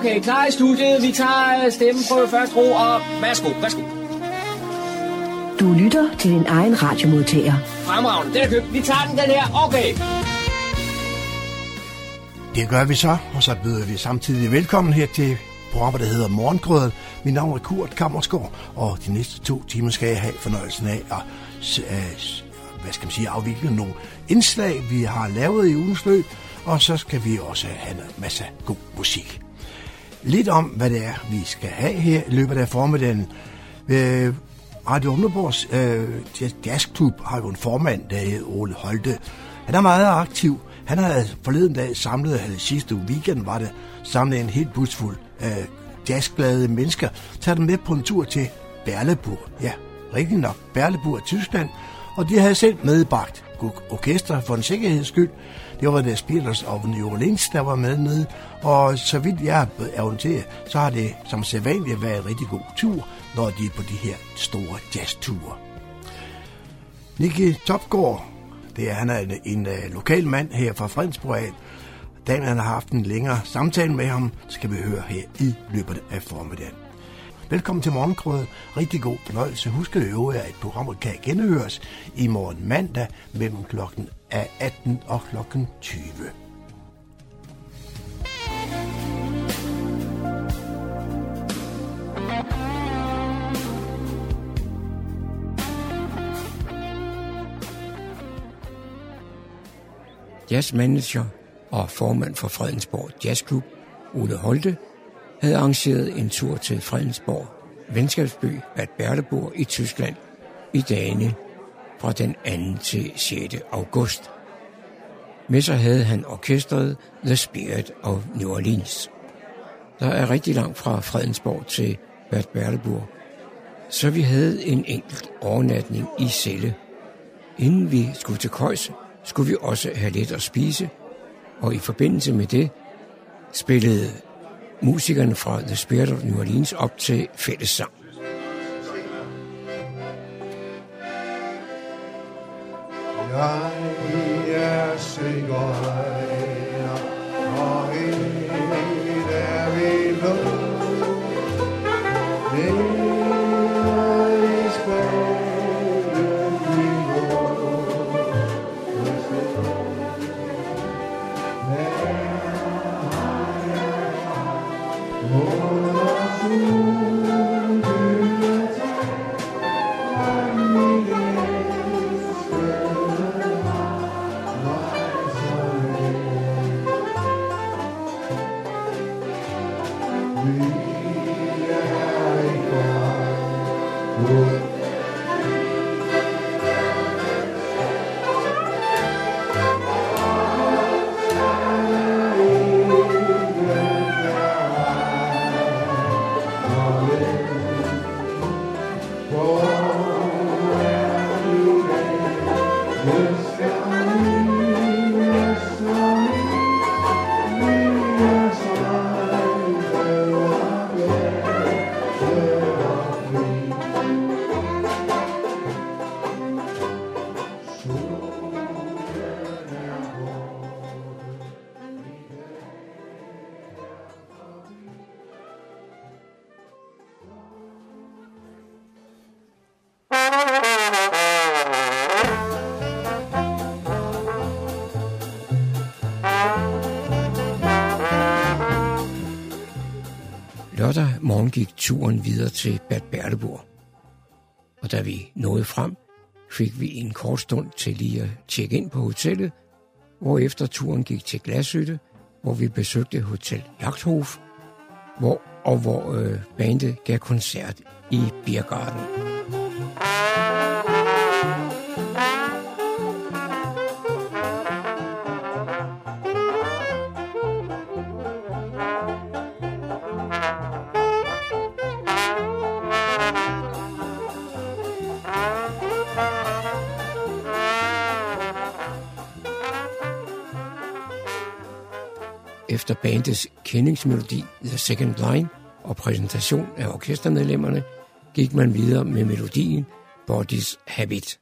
Okay, klar i studiet. Vi tager øh, stemmen på første ro, og værsgo, værsgo. Du lytter til din egen radiomodtager. Fremragende, den er købt. Vi tager den, den her. Okay. Det gør vi så, og så byder vi samtidig velkommen her til programmet, der hedder Morgengrøden. Mit navn er Kurt Kammersgaard, og de næste to timer skal jeg have fornøjelsen af at hvad skal man sige, afvikle nogle indslag, vi har lavet i ugens løb, og så skal vi også have en masse god musik. Lidt om, hvad det er, vi skal have her i løbet af formiddagen. Øh, Radio Umleborgs øh, jazzklub har jo en formand, der hedder Ole Holte. Han er meget aktiv. Han har forleden dag samlet, eller sidste weekend var det, samlet en helt busfuld af jazzglade mennesker. Tager dem med på en tur til Berleburg. Ja, rigtig nok. Berleburg, Tyskland. Og de havde selv medbragt orkester for en sikkerheds skyld. Det var der Spillers of New Orleans, der var med nede. Og så vidt jeg er orienteret, så har det som sædvanligt været en rigtig god tur, når de er på de her store jazzture. Nicky Topgaard, det er, han er en, en, en lokal mand her fra Fredensborg. Da han har haft en længere samtale med ham, skal vi høre her i løbet af formiddagen. Velkommen til Morgenkrødet. Rigtig god fornøjelse. Husk at øve at programmet kan genhøres i morgen mandag mellem klokken 18 og klokken 20. jazzmanager og formand for Fredensborg Jazzklub, Ole Holte, havde arrangeret en tur til Fredensborg, venskabsby Bad Berleburg i Tyskland, i dagene fra den 2. til 6. august. Med sig havde han orkestret The Spirit of New Orleans. Der er rigtig langt fra Fredensborg til Bad Berleburg, så vi havde en enkelt overnatning i Celle. Inden vi skulle til Køjs, skulle vi også have lidt at spise, og i forbindelse med det spillede musikerne fra The Spirit of New Orleans op til fællessang. Jeg er sikker morgen gik turen videre til Bad Berleburg. Og da vi nåede frem, fik vi en kort stund til lige at tjekke ind på hotellet, efter turen gik til Glashytte, hvor vi besøgte Hotel Jagthof, hvor, og hvor øh, bandet gav koncert i Biergarten. Efter bandets kendingsmelodi The Second Line og præsentation af orkestermedlemmerne, gik man videre med melodien Body's Habit.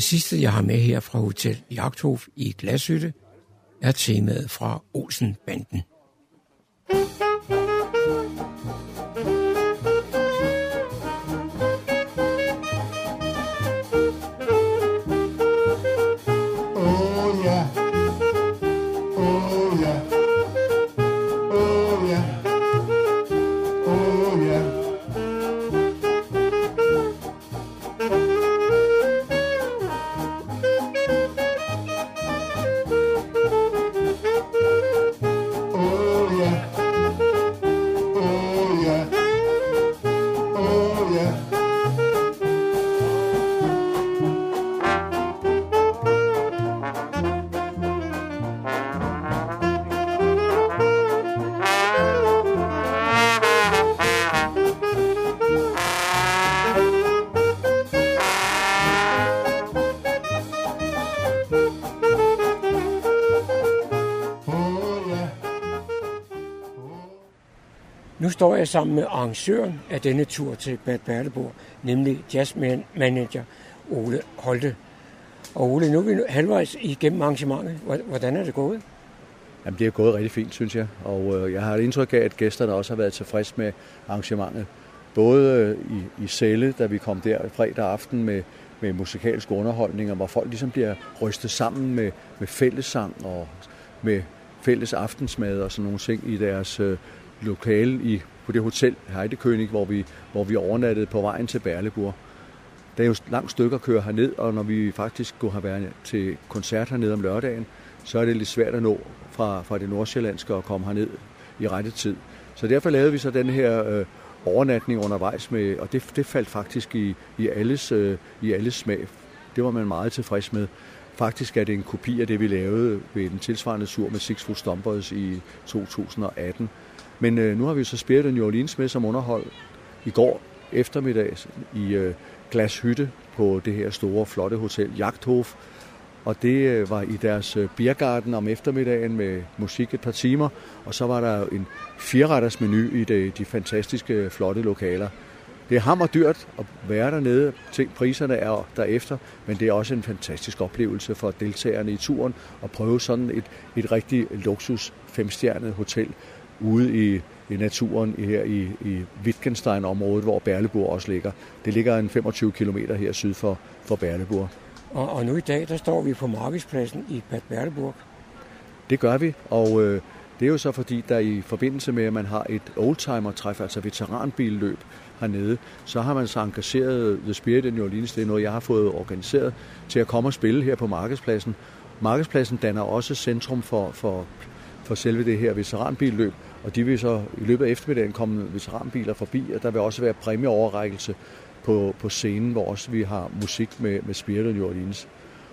Det sidste, jeg har med her fra Hotel Jagthof i Glashytte, er temaet fra Olsen-banden. Står jeg sammen med arrangøren af denne tur til Bad Berleborg, nemlig jazzmanager Ole Holte. Og Ole, nu er vi halvvejs igennem arrangementet. Hvordan er det gået? Jamen, det er gået rigtig fint, synes jeg. Og øh, jeg har et indtryk af, at gæsterne også har været tilfredse med arrangementet. Både øh, i, i Celle, da vi kom der fredag aften med, med musikalsk underholdning, og hvor folk ligesom bliver rystet sammen med, med fællessang og med fælles aftensmad og sådan nogle ting i deres øh, lokale i, på det hotel Heidekönig, hvor vi, hvor vi overnattede på vejen til Berleburg. Der er jo langt stykke at køre herned, og når vi faktisk skulle have været til koncert hernede om lørdagen, så er det lidt svært at nå fra, fra det nordsjællandske og komme herned i rette tid. Så derfor lavede vi så den her øh, overnatning undervejs med, og det, det faldt faktisk i, i, alles, øh, i alles smag. Det var man meget tilfreds med. Faktisk er det en kopi af det, vi lavede ved den tilsvarende sur med Six Foot Stompers i 2018. Men øh, nu har vi så Spirit New Orleans med som underhold i går eftermiddag i øh, Glashytte på det her store, flotte hotel Jagthof. Og det øh, var i deres øh, biergarten om eftermiddagen med musik et par timer. Og så var der en fireretters menu i de, de fantastiske, øh, flotte lokaler. Det er hammer dyrt at være dernede. Ting, priserne er derefter, men det er også en fantastisk oplevelse for deltagerne i turen at prøve sådan et, et rigtig luksus femstjernet hotel ude i, i naturen her i, i Wittgenstein-området, hvor Berleburg også ligger. Det ligger en 25 km her syd for, for Berleburg. Og, og nu i dag, der står vi på markedspladsen i Bad Berleburg. Det gør vi, og øh, det er jo så fordi, der i forbindelse med, at man har et oldtimer-træf, altså veteranbilløb hernede, så har man så engageret The Spirit in New Orleans, det er noget, jeg har fået organiseret, til at komme og spille her på markedspladsen. Markedspladsen danner også centrum for, for, for selve det her veteranbilløb, og de vil så i løbet af eftermiddagen komme veteranbiler forbi, og der vil også være præmieoverrækkelse på, på scenen, hvor også vi har musik med, med Spirit of New Orleans.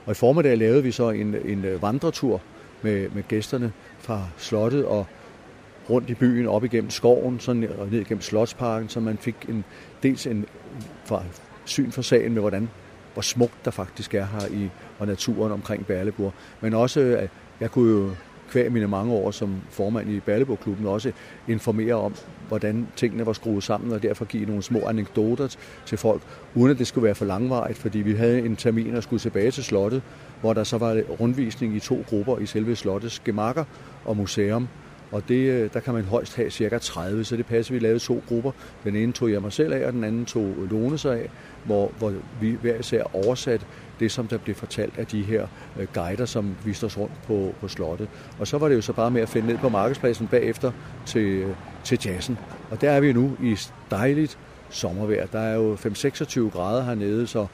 Og i formiddag lavede vi så en, en øh, vandretur med, med gæsterne fra slottet og rundt i byen, op igennem skoven, sådan, og ned igennem Slotsparken, så man fik en, dels en fra, syn for sagen med, hvordan, hvor smukt der faktisk er her i og naturen omkring Berleburg. Men også, at jeg kunne jo kvæg mine mange år som formand i Berleborg-klubben, også informere om, hvordan tingene var skruet sammen, og derfor give nogle små anekdoter til folk, uden at det skulle være for langvarigt, fordi vi havde en termin og skulle tilbage til slottet, hvor der så var rundvisning i to grupper i selve slottets gemakker og museum. Og det, øh, der kan man højst have cirka 30, så det passer, vi lavede to grupper. Den ene tog jeg mig selv af, og den anden tog Lone sig af, hvor, hvor vi hver især oversat det, som der blev fortalt af de her øh, guider, som viste os rundt på, på slottet. Og så var det jo så bare med at finde ned på markedspladsen bagefter til, øh, til jazzen. Og der er vi nu i dejligt sommervejr. Der er jo 5-26 grader hernede, så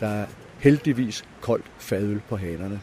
der er heldigvis koldt fadøl på hanerne.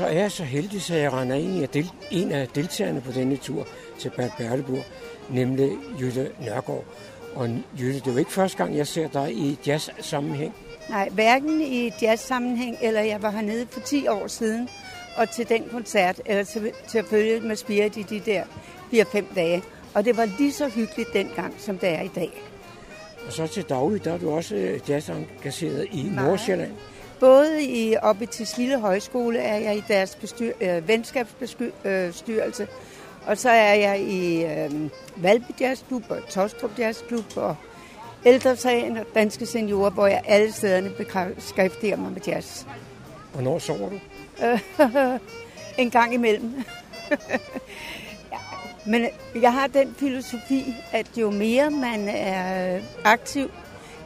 Så er jeg så heldig, så jeg render ind i del, en af deltagerne på denne tur til Bad Berleburg, nemlig Jytte Nørgaard. Og Jytte, det er jo ikke første gang, jeg ser dig i jazz-sammenhæng. Nej, hverken i jazz-sammenhæng, eller jeg var hernede for 10 år siden, og til den koncert, eller til, til at følge med Spirit i de der 4-5 dage. Og det var lige så hyggeligt dengang, som det er i dag. Og så til daglig, der er du også jazz-engageret i. Nordsjælland. Både i oppe til Lille Højskole er jeg i deres bestyr, øh, venskabsbestyrelse, og så er jeg i øh, Valby Jazzklub og Tostrup Jazzklub og Ældresagen og Danske Seniorer, hvor jeg alle stederne beskæftiger mig med jazz. Hvornår sover du? en gang imellem. ja. Men jeg har den filosofi, at jo mere man er aktiv,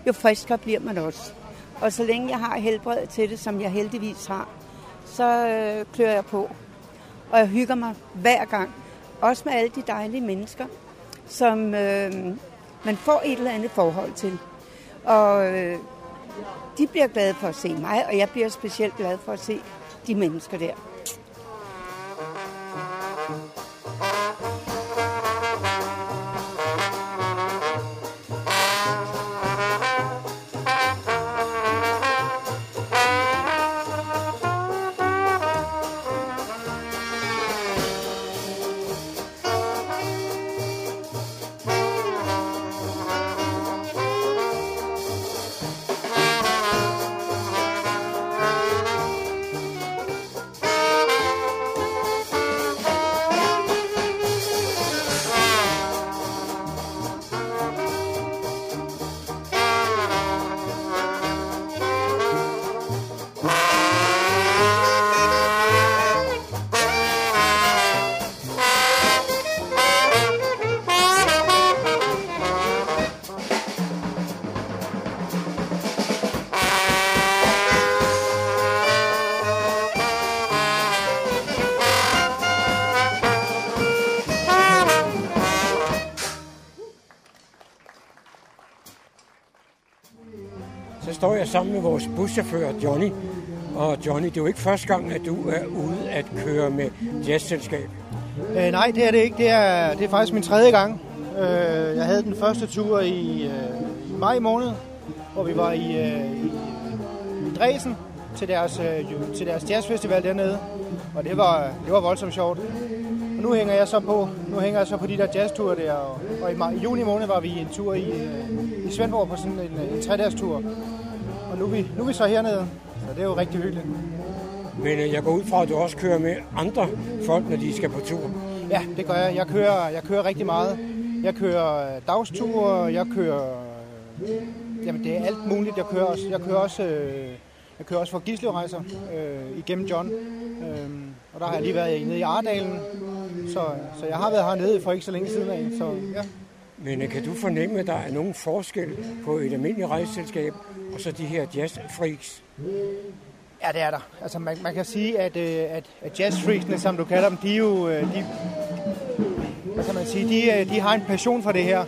jo friskere bliver man også. Og så længe jeg har helbred til det, som jeg heldigvis har, så øh, klør jeg på. Og jeg hygger mig hver gang. Også med alle de dejlige mennesker, som øh, man får et eller andet forhold til. Og øh, de bliver glade for at se mig, og jeg bliver specielt glad for at se de mennesker der. Sammen med vores buschauffør Johnny. Og Johnny, det er jo ikke første gang, at du er ude at køre med jazzselskab. Øh, nej, det er det ikke. Det er, det er faktisk min tredje gang. Øh, jeg havde den første tur i, øh, i maj måned, hvor vi var i, øh, i, i Dresden til deres, øh, til deres jazzfestival dernede. Og det var, det var voldsomt sjovt. Og nu hænger jeg så på, nu hænger jeg så på de der jazzture der. Og, og i, maj, i juni måned var vi en tur i, øh, i Svendborg på sådan en, en tre-dages tur. Og nu er, vi, nu er vi så hernede. Så det er jo rigtig hyggeligt. Men øh, jeg går ud fra, at du også kører med andre folk, når de skal på tur. Ja, det gør jeg. Jeg kører, jeg kører rigtig meget. Jeg kører øh, dagsture, jeg kører... øh, Jamen, det er alt muligt. Jeg kører også, jeg kører også, jeg kører også for Gislevejser øh, igennem John. Øh, og der har jeg lige været nede i Ardalen. Så, så jeg har været hernede for ikke så længe siden af. Så ja. Men øh, kan du fornemme, at der er nogen forskel på et almindeligt rejseselskab og så de her jazzfreaks? Ja, det er der. Altså, man, man kan sige, at, øh, at, at jazzfreaksene, som du kalder dem, de er jo... Øh, de, hvad kan man sige? De, de har en passion for det her.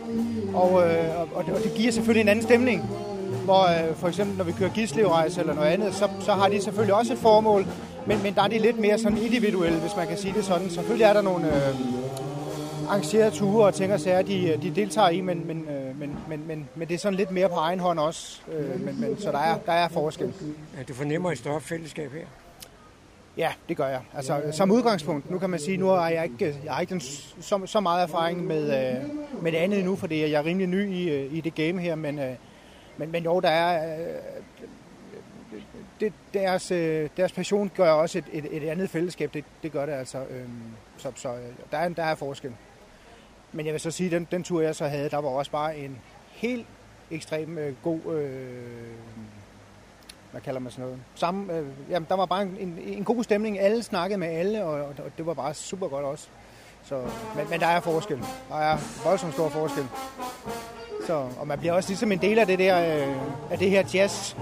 Og, og, og det- giver selvfølgelig en anden stemning. Hvor for eksempel, når vi kører gidslevrejse eller noget andet, så, så har de selvfølgelig også et formål. Men, men der er de lidt mere sådan individuelle, hvis man kan sige det sådan. Selvfølgelig er der nogle øh, arrangerede ture og ting og sager, de, de deltager i, men, men, øh, men, men, men, men det er sådan lidt mere på egen hånd også. Øh, men, men, så der er, der er forskel. At du fornemmer et større fællesskab her? Ja, det gør jeg. Altså, som udgangspunkt, nu kan man sige, nu har jeg ikke, jeg har ikke den, så, så meget erfaring med, øh, med det andet endnu, fordi jeg er rimelig ny i, øh, i det game her, men, øh, men, men jo, der er, øh, det, deres, øh, deres passion gør også et, et, et andet fællesskab, det, det gør det altså. Øh, så så øh, der, er, der er forskel. Men jeg vil så sige, den, den tur, jeg så havde, der var også bare en helt ekstrem øh, god... Øh, hvad kalder man sådan noget? Samme, øh, jamen, der var bare en, en, en god stemning. Alle snakkede med alle, og, og det var bare super godt også. Så, men, men der er forskel. Der er voldsomt stor forskel. Så, og man bliver også ligesom en del af det der, øh, af det her jazz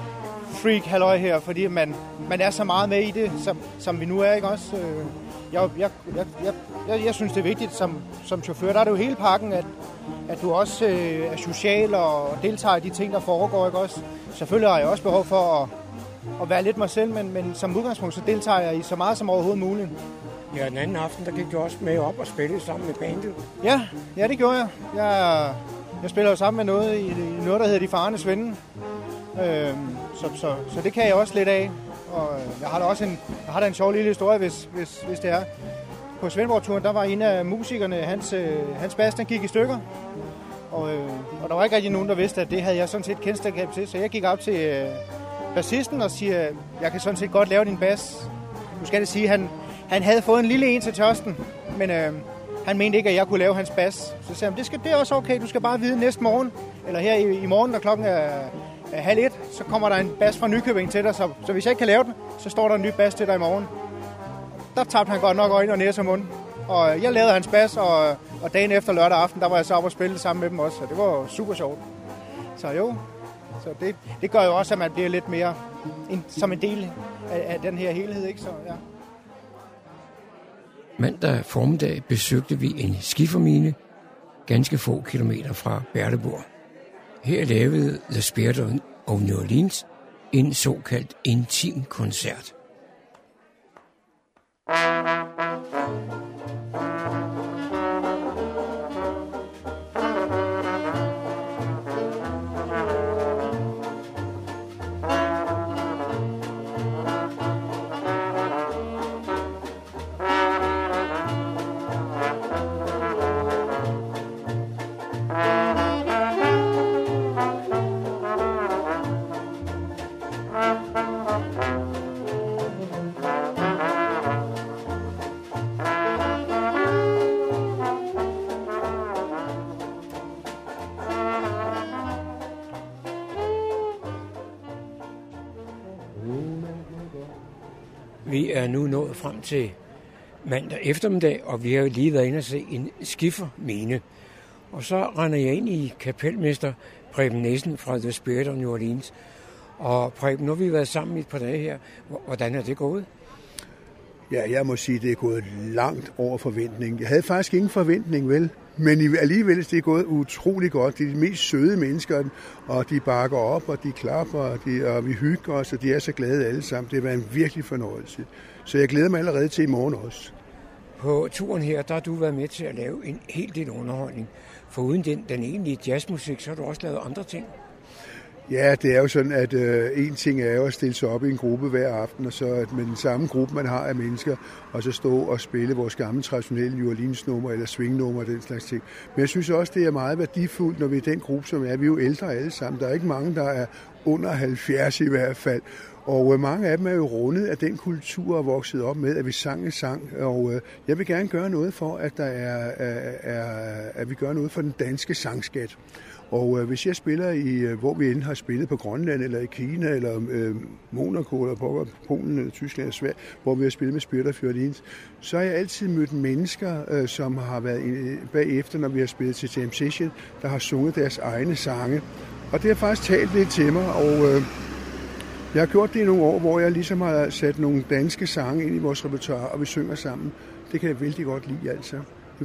freak halløj her, fordi man, man er så meget med i det, som, som vi nu er, ikke også? Øh, jeg, jeg, jeg, jeg, jeg, jeg synes, det er vigtigt som, som chauffør. Der er det jo hele pakken, at, at du også øh, er social og deltager i de ting, der foregår, ikke også? Selvfølgelig har jeg også behov for at, at være lidt mig selv, men, men som udgangspunkt, så deltager jeg i så meget som overhovedet muligt. Ja, den anden aften, der gik du også med op og spillede sammen med bandet. Ja, ja det gjorde jeg. Jeg, jeg spiller jo sammen med noget i, i noget, der hedder De Farendes Venne. Øhm, så, så, så det kan jeg også lidt af. Og øh, jeg har da også en, jeg har da en sjov lille historie, hvis, hvis, hvis det er. På Svendborg-turen, der var en af musikerne, hans, øh, hans bas, den gik i stykker. Og, øh, og der var ikke rigtig nogen, der vidste, at det havde jeg sådan set kendskab til. Så jeg gik op til øh, bassisten og siger, jeg kan sådan set godt lave din bas. Nu skal det sige, han, han havde fået en lille en til tørsten, men øh, han mente ikke, at jeg kunne lave hans bas. Så sagde han, det, skal, det er også okay, du skal bare vide næste morgen, eller her i, i morgen, når klokken er Øh, halv et, så kommer der en bas fra Nykøbing til dig, så, så hvis jeg ikke kan lave den, så står der en ny bas til dig i morgen. Der tabte han godt nok øjne og næse og mund. Og øh, jeg lavede hans bas, og, og dagen efter lørdag aften, der var jeg så oppe og spille sammen med dem også, og det var super sjovt. Så jo, så det, det gør jo også, at man bliver lidt mere en, som en del af, af den her helhed, ikke? Så, ja. Mandag formiddag besøgte vi en skifermine ganske få kilometer fra Berleburg. Her lavede The Spirit of New Orleans en såkaldt intim koncert. Vi frem til mandag eftermiddag, og vi har lige været inde og se en skiffermine. Og så render jeg ind i kapelmester Preben Nissen fra The Spirit of New Orleans. Og Preben, nu har vi været sammen i et par dage her. Hvordan er det gået? Ja, jeg må sige, det er gået langt over forventning. Jeg havde faktisk ingen forventning, vel? Men i- det er det gået utrolig godt. De er de mest søde mennesker, og de bakker op, og de klapper, og, de, og vi hygger os, og de er så glade alle sammen. Det har været en virkelig fornøjelse. Så jeg glæder mig allerede til i morgen også. På turen her, der har du været med til at lave en hel del underholdning. For uden den, den egentlige jazzmusik, så har du også lavet andre ting. Ja, det er jo sådan, at øh, en ting er jo at stille sig op i en gruppe hver aften, og så at med den samme gruppe, man har af mennesker, og så stå og spille vores gamle traditionelle violinsnummer eller svingnummer og den slags ting. Men jeg synes også, det er meget værdifuldt, når vi er den gruppe, som er. Vi er jo ældre alle sammen. Der er ikke mange, der er under 70 i hvert fald. Og øh, mange af dem er jo rundet af den kultur og vokset op med, at vi sang en sang. Og øh, jeg vil gerne gøre noget for, at, der er, er, er, at vi gør noget for den danske sangskat. Og øh, hvis jeg spiller i, øh, hvor vi end har spillet på Grønland, eller i Kina, eller øh, Monaco, eller på Polen, eller Tyskland, eller Sverige, hvor vi har spillet med Spirit of så har jeg altid mødt mennesker, øh, som har været øh, bagefter, når vi har spillet til Jam Session, der har sunget deres egne sange. Og det har faktisk talt lidt til mig, og øh, jeg har gjort det i nogle år, hvor jeg ligesom har sat nogle danske sange ind i vores repertoire, og vi synger sammen. Det kan jeg vældig godt lide, altså.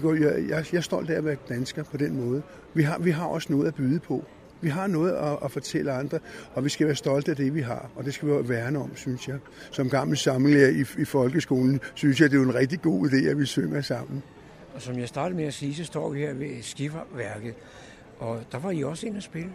Går- Jeg, jeg, jeg er stolt af at være dansker på den måde. Vi har, vi har også noget at byde på. Vi har noget at, at fortælle andre, og vi skal være stolte af det, vi har. Og det skal vi værne om, synes jeg. Som gammel sammenlærer i, i folkeskolen, synes jeg, det er en rigtig god idé, at vi synger sammen. Og som jeg startede med at sige, så står vi her ved skiferværket. Og der var I også inde at spille.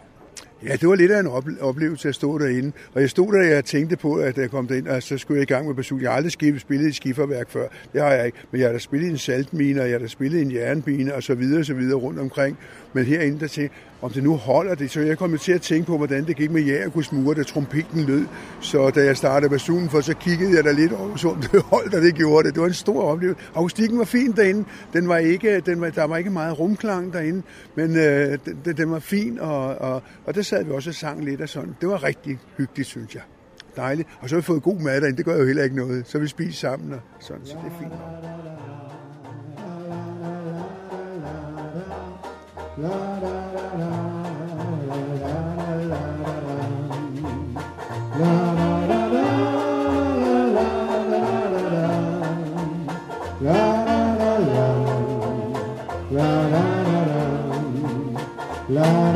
Ja, det var lidt af en oplevelse at stå derinde. Og jeg stod der, og jeg tænkte på, at jeg kom derind, og så skulle jeg i gang med besøg. Jeg har aldrig spillet i et før. Det har jeg ikke. Men jeg har da spillet i en saltmine, og jeg har da spillet i en jernbine, og så videre, og så videre rundt omkring. Men herinde, der tænkte om det nu holder det. Så jeg kom til at tænke på, hvordan det gik med Jægergus mure, da trompeten lød. Så da jeg startede basunen for, så kiggede jeg da lidt over, så om det holdt, og det gjorde det. Det var en stor oplevelse. Akustikken var fin derinde. Den var ikke, den var, der var ikke meget rumklang derinde, men øh, den, den var fin, og, og, og der sad vi også og sang lidt og sådan. Det var rigtig hyggeligt, synes jeg. Dejligt. Og så har vi fået god mad derinde. Det gør jo heller ikke noget. Så vi spiser sammen og sådan, så det er fint. nok. La, la, la, la. La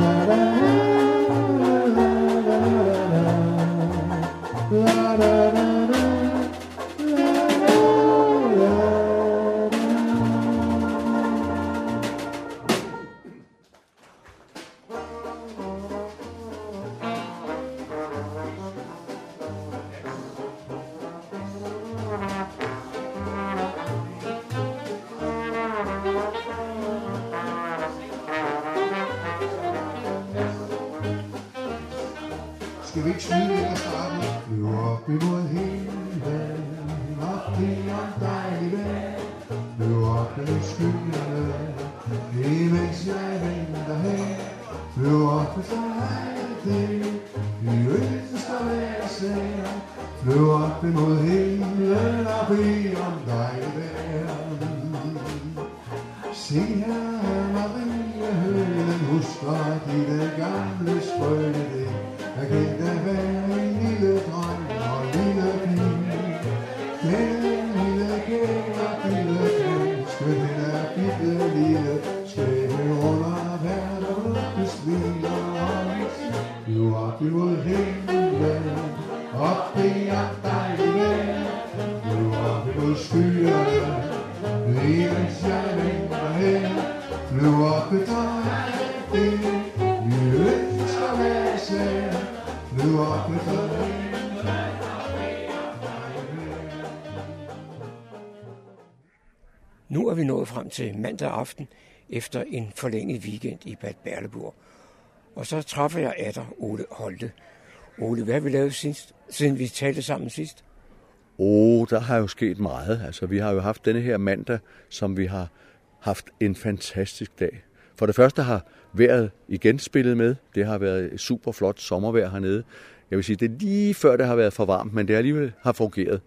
og en frem til mandag aften efter en forlænget weekend i Bad Berleburg. Og så træffer jeg atter Ole Holte. Ole, hvad har vi lavet sidst, siden vi talte sammen sidst? Oh, der har jo sket meget. Altså, vi har jo haft denne her mandag, som vi har haft en fantastisk dag. For det første har vejret igen spillet med. Det har været et super flot sommervejr hernede. Jeg vil sige, det er lige før det har været for varmt, men det alligevel har fungeret.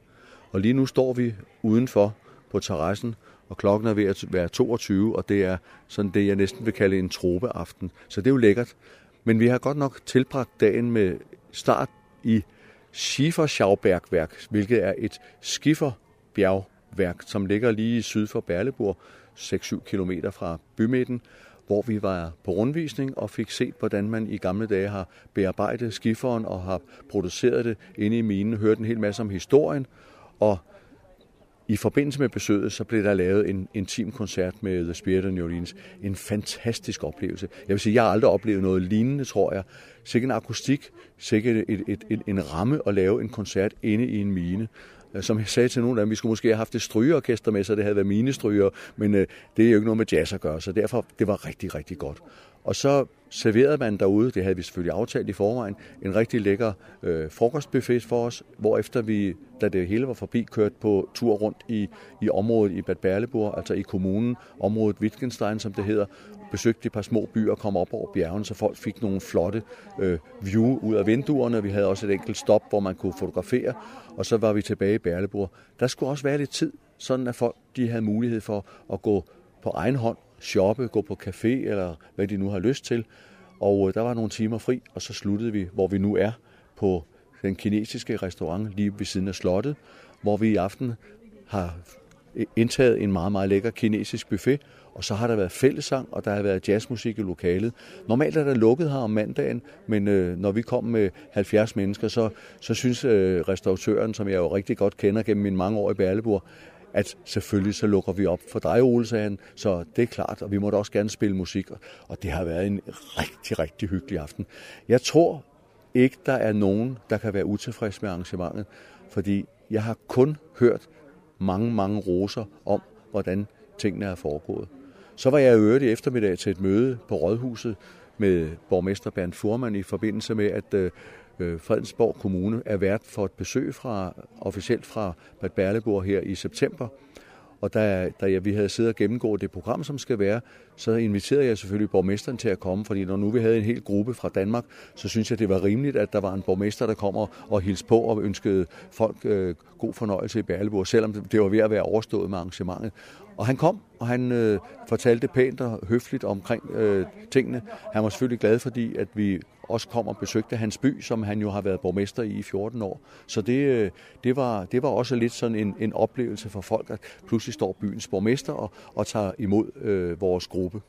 Og lige nu står vi udenfor på terrassen, og klokken er ved at være 22, og det er sådan det, jeg næsten vil kalde en tropeaften. Så det er jo lækkert. Men vi har godt nok tilbragt dagen med start i Schieferschaubergværk, hvilket er et skifferbjergværk, som ligger lige syd for Berleburg, 6-7 km fra bymidten, hvor vi var på rundvisning og fik set, hvordan man i gamle dage har bearbejdet skifferen og har produceret det inde i minen, hørte en hel masse om historien, og i forbindelse med besøget, så blev der lavet en intim koncert med The Spirit of New Orleans. En fantastisk oplevelse. Jeg vil sige, jeg har aldrig oplevet noget lignende, tror jeg. Sikke en akustik, sikke et, et, et, en ramme at lave en koncert inde i en mine. Øh, som jeg sagde til nogen af dem, vi skulle måske have haft et strygeorkester med, så det havde været mine stryger, men øh, det er jo ikke noget med jazz at gøre, så derfor det var rigtig, rigtig godt. Og så serverede man derude, det havde vi selvfølgelig aftalt i forvejen, en rigtig lækker øh, frokostbuffet for os, hvor efter vi, da det hele var forbi, kørte på tur rundt i, i området i Bad Berleburg, altså i kommunen, området Wittgenstein, som det hedder, besøgte et par små byer og kom op over bjergene, så folk fik nogle flotte øh, view ud af vinduerne. Vi havde også et enkelt stop, hvor man kunne fotografere, og så var vi tilbage i Berleborg. Der skulle også være lidt tid, sådan at folk de havde mulighed for at gå på egen hånd shoppe, gå på café eller hvad de nu har lyst til. Og øh, der var nogle timer fri, og så sluttede vi, hvor vi nu er, på den kinesiske restaurant lige ved siden af slottet, hvor vi i aften har indtaget en meget, meget lækker kinesisk buffet, og så har der været fællesang, og der har været jazzmusik i lokalet. Normalt er der lukket her om mandagen, men øh, når vi kom med 70 mennesker, så, så synes øh, restauratøren, som jeg jo rigtig godt kender gennem mine mange år i Berleburg, at selvfølgelig så lukker vi op for dig, Ole, sagde han. Så det er klart, og vi måtte også gerne spille musik, og det har været en rigtig, rigtig hyggelig aften. Jeg tror ikke, der er nogen, der kan være utilfreds med arrangementet, fordi jeg har kun hørt mange, mange roser om, hvordan tingene er foregået. Så var jeg i øvrigt i eftermiddag til et møde på Rådhuset med borgmester Bernd Furman i forbindelse med, at øh, Fredensborg Kommune er vært for et besøg fra, officielt fra Bad Berleburg her i september. Og da, da jeg, vi havde siddet og gennemgået det program, som skal være, så inviterede jeg selvfølgelig borgmesteren til at komme, fordi når nu vi havde en hel gruppe fra Danmark, så synes jeg, det var rimeligt, at der var en borgmester, der kom og hilste på og ønskede folk øh, god fornøjelse i Berleburg, selvom det var ved at være overstået med arrangementet. Og han kom, og han øh, fortalte pænt og høfligt omkring øh, tingene. Han var selvfølgelig glad, fordi at vi også kom og besøgte hans by, som han jo har været borgmester i i 14 år. Så det, øh, det, var, det var også lidt sådan en, en oplevelse for folk, at pludselig står byens borgmester og, og tager imod øh, vores gruppe.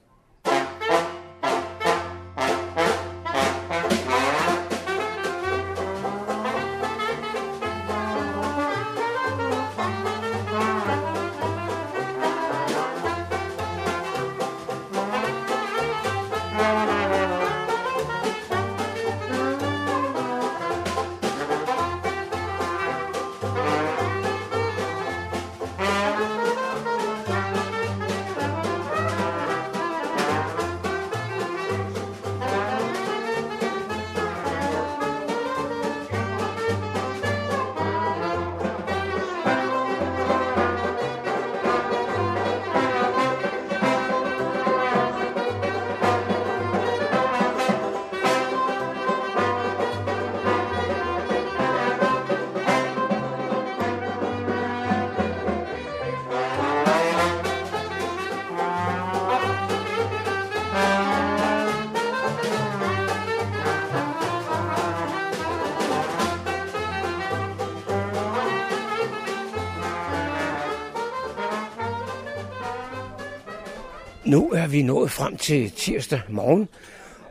Vi nået frem til tirsdag morgen,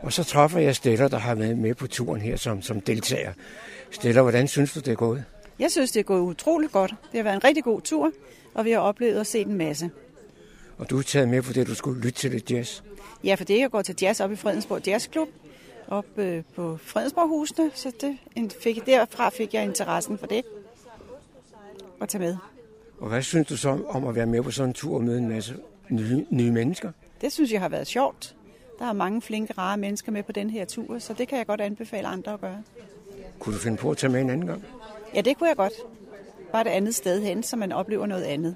og så træffer jeg Stella, der har været med på turen her som, som deltager. Stella, hvordan synes du, det er gået? Jeg synes, det er gået utroligt godt. Det har været en rigtig god tur, og vi har oplevet at se en masse. Og du er taget med på det, du skulle lytte til lidt jazz. Ja, for det jeg går til jazz op i Fredensborg Jazzklub, op øh, på Fredensborghusene, så det fik, derfra fik jeg interessen for det at tage med. Og hvad synes du så om at være med på sådan en tur og møde en masse nye, nye mennesker? Det synes jeg har været sjovt. Der er mange flinke, rare mennesker med på den her tur, så det kan jeg godt anbefale andre at gøre. Kunne du finde på at tage med en anden gang? Ja, det kunne jeg godt. Bare et andet sted hen, så man oplever noget andet.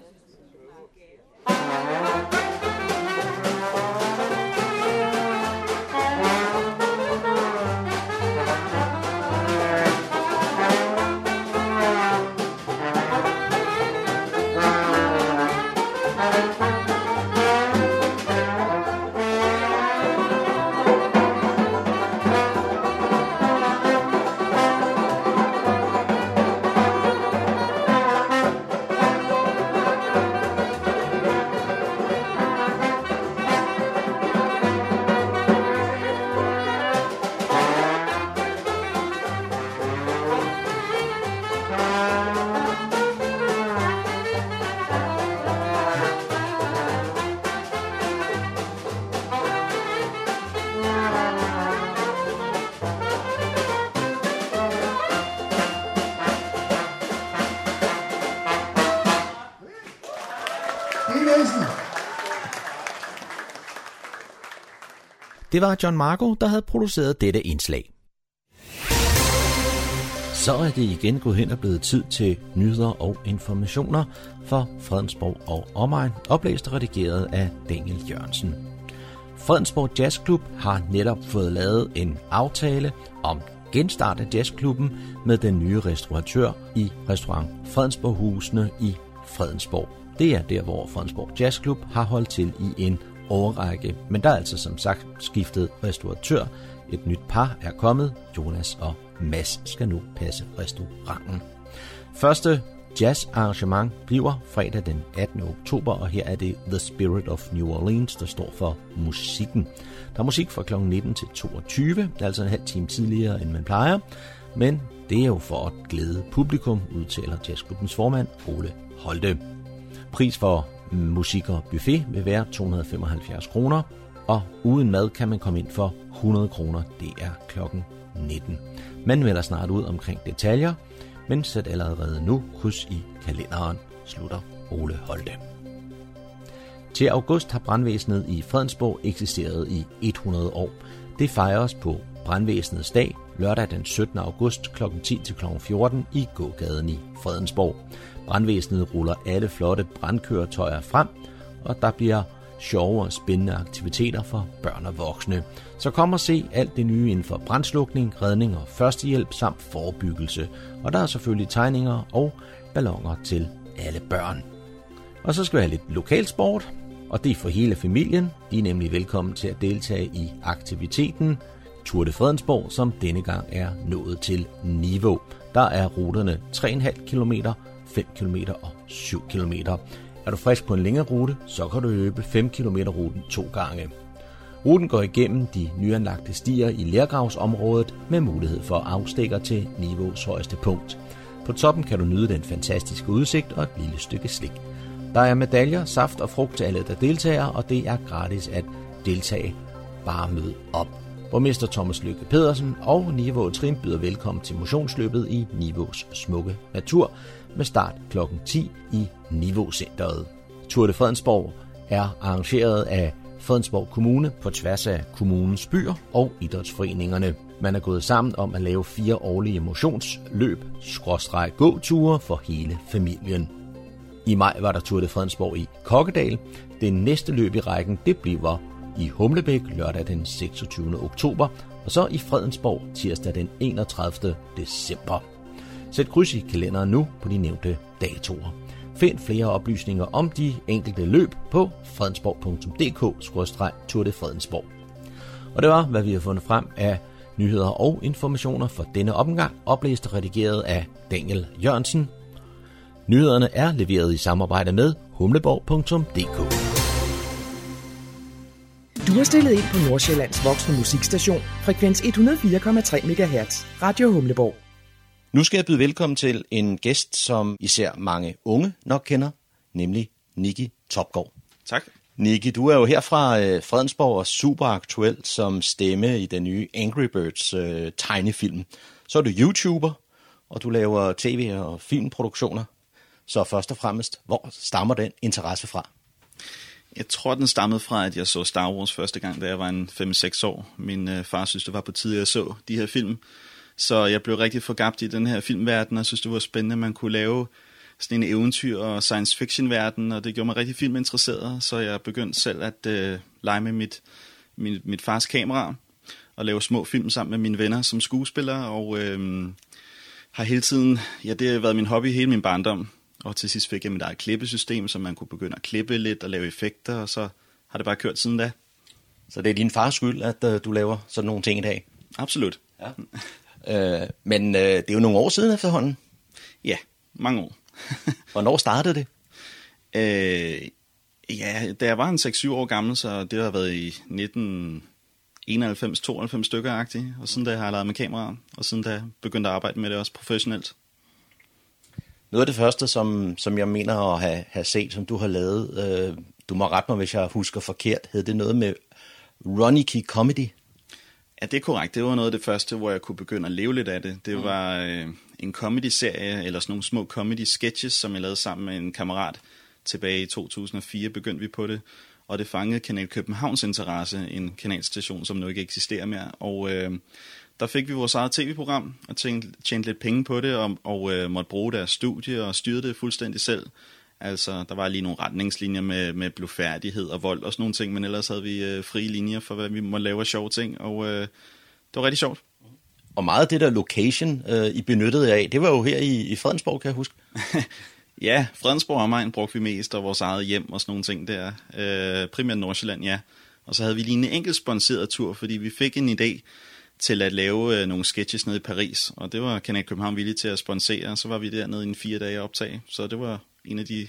Det var John Marco, der havde produceret dette indslag. Så er det igen gået hen og blevet tid til nyheder og informationer for Fredensborg og omegn, oplæst og redigeret af Daniel Jørgensen. Fredensborg Jazzklub har netop fået lavet en aftale om genstart af jazzklubben med den nye restauratør i restaurant Fredensborg Husene i Fredensborg. Det er der, hvor Fredensborg Jazzklub har holdt til i en årrække. Men der er altså som sagt skiftet restauratør. Et nyt par er kommet. Jonas og Mads skal nu passe restauranten. Første jazz-arrangement bliver fredag den 18. oktober, og her er det The Spirit of New Orleans, der står for musikken. Der er musik fra kl. 19 til 22, altså en halv time tidligere, end man plejer, men det er jo for at glæde publikum, udtaler jazzklubbens formand Ole Holte. Pris for musik og buffet vil være 275 kroner, og uden mad kan man komme ind for 100 kroner. Det er klokken 19. Man melder snart ud omkring detaljer, men sæt allerede nu kryds i kalenderen, slutter Ole Holte. Til august har brandvæsenet i Fredensborg eksisteret i 100 år. Det fejres på brandvæsenets dag, lørdag den 17. august kl. 10 til kl. 14 i gågaden i Fredensborg. Brandvæsenet ruller alle flotte brandkøretøjer frem, og der bliver sjove og spændende aktiviteter for børn og voksne. Så kom og se alt det nye inden for brandslukning, redning og førstehjælp samt forebyggelse. Og der er selvfølgelig tegninger og ballonger til alle børn. Og så skal vi have lidt lokalsport, og det er for hele familien. De er nemlig velkommen til at deltage i aktiviteten Tour de Fredensborg, som denne gang er nået til niveau. Der er ruterne 3,5 km, 5 km og 7 km. Er du frisk på en længere rute, så kan du løbe 5 km ruten to gange. Ruten går igennem de nyanlagte stier i Lærgravsområdet med mulighed for afstikker til niveaus højeste punkt. På toppen kan du nyde den fantastiske udsigt og et lille stykke slik. Der er medaljer, saft og frugt til alle, der deltager, og det er gratis at deltage. Bare mød op. Borgmester Thomas Lykke Pedersen og Niveau Trim byder velkommen til motionsløbet i Nivås smukke natur med start kl. 10 i Niveaucenteret. Tour de Fredensborg er arrangeret af Fredensborg Kommune på tværs af kommunens byer og idrætsforeningerne. Man er gået sammen om at lave fire årlige motionsløb, skråstreg gåture for hele familien. I maj var der Tour de Fredensborg i Kokkedal. Det næste løb i rækken, det bliver i Humlebæk lørdag den 26. oktober, og så i Fredensborg tirsdag den 31. december. Sæt kryds i kalenderen nu på de nævnte datoer. Find flere oplysninger om de enkelte løb på fredensborg.dk-tour de Fredensborg. Og det var, hvad vi har fundet frem af nyheder og informationer for denne omgang, oplæst og redigeret af Daniel Jørgensen. Nyhederne er leveret i samarbejde med humleborg.dk. Du har stillet ind på Nordsjællands voksne musikstation, frekvens 104,3 MHz, Radio Humleborg. Nu skal jeg byde velkommen til en gæst, som især mange unge nok kender, nemlig Niki Topgaard. Tak. Niki, du er jo her fra øh, Fredensborg og super aktuel som stemme i den nye Angry Birds øh, tegnefilm. Så er du YouTuber, og du laver tv- og filmproduktioner. Så først og fremmest, hvor stammer den interesse fra? Jeg tror, den stammede fra, at jeg så Star Wars første gang, da jeg var en 5-6 år. Min øh, far synes, det var på tide, at jeg så de her film. Så jeg blev rigtig forgabt i den her filmverden, og synes, det var spændende, at man kunne lave sådan en eventyr- og science fiction-verden, og det gjorde mig rigtig filminteresseret, så jeg begyndte selv at øh, lege med mit, mit, mit fars kamera og lave små film sammen med mine venner som skuespillere, og øh, har hele tiden, ja, det har været min hobby hele min barndom, og til sidst fik jeg mit eget klippesystem, så man kunne begynde at klippe lidt og lave effekter, og så har det bare kørt siden da. Så det er din fars skyld, at uh, du laver sådan nogle ting i dag? Absolut. Ja. uh, men uh, det er jo nogle år siden efterhånden. Ja, mange år. Hvornår startede det? Uh, ja, da jeg var en 6-7 år gammel, så det har været i 1991-92 stykker agtigt, og siden da har jeg lavet med kamera, og siden da begyndte at arbejde med det også professionelt. Noget af det første, som, som jeg mener at have, have set, som du har lavet, øh, du må rette mig, hvis jeg husker forkert, hed det noget med Ronnie Comedy? Ja, det er korrekt. Det var noget af det første, hvor jeg kunne begynde at leve lidt af det. Det mm. var øh, en comedy-serie, eller sådan nogle små comedy-sketches, som jeg lavede sammen med en kammerat. Tilbage i 2004 begyndte vi på det, og det fangede Kanal Københavns interesse, en kanalstation, som nu ikke eksisterer mere. Og øh, der fik vi vores eget tv-program og tjente, tjente lidt penge på det, og, og øh, måtte bruge deres studie og styre det fuldstændig selv. Altså, der var lige nogle retningslinjer med, med blufærdighed og vold og sådan nogle ting, men ellers havde vi øh, frie linjer for, hvad vi må lave af sjove ting, og øh, det var rigtig sjovt. Og meget af det der location, øh, I benyttede af, det var jo her i, i Fredensborg, kan jeg huske. ja, Fredensborg og omegn brugte vi mest, og vores eget hjem og sådan nogle ting der. Øh, primært Nordsjælland, ja. Og så havde vi lige en enkelt sponsoreret tur, fordi vi fik en idé, til at lave øh, nogle sketches nede i Paris, og det var Kanal København villig til at sponsere, så var vi dernede i en fire dage optag, så det var en af de,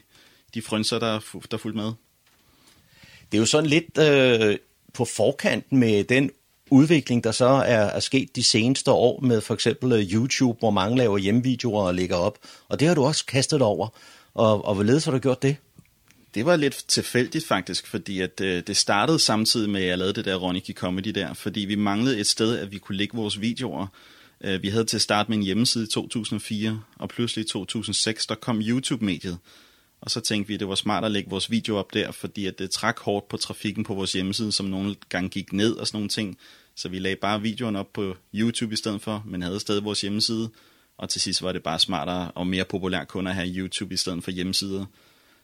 de frønser, der, der fulgte med. Det er jo sådan lidt øh, på forkant med den udvikling, der så er, er sket de seneste år med for eksempel øh, YouTube, hvor mange laver hjemmevideoer og lægger op, og det har du også kastet over, og, og hvorledes har du gjort det? Det var lidt tilfældigt faktisk, fordi at, øh, det startede samtidig med, at jeg lavede det der Roniki Comedy der, fordi vi manglede et sted, at vi kunne lægge vores videoer. Øh, vi havde til at starte med en hjemmeside i 2004, og pludselig i 2006, der kom YouTube-mediet. Og så tænkte vi, at det var smart at lægge vores video op der, fordi at det trak hårdt på trafikken på vores hjemmeside, som nogle gange gik ned og sådan nogle ting. Så vi lagde bare videoen op på YouTube i stedet for, men havde stadig vores hjemmeside. Og til sidst var det bare smartere og mere populært kun at have YouTube i stedet for hjemmesider.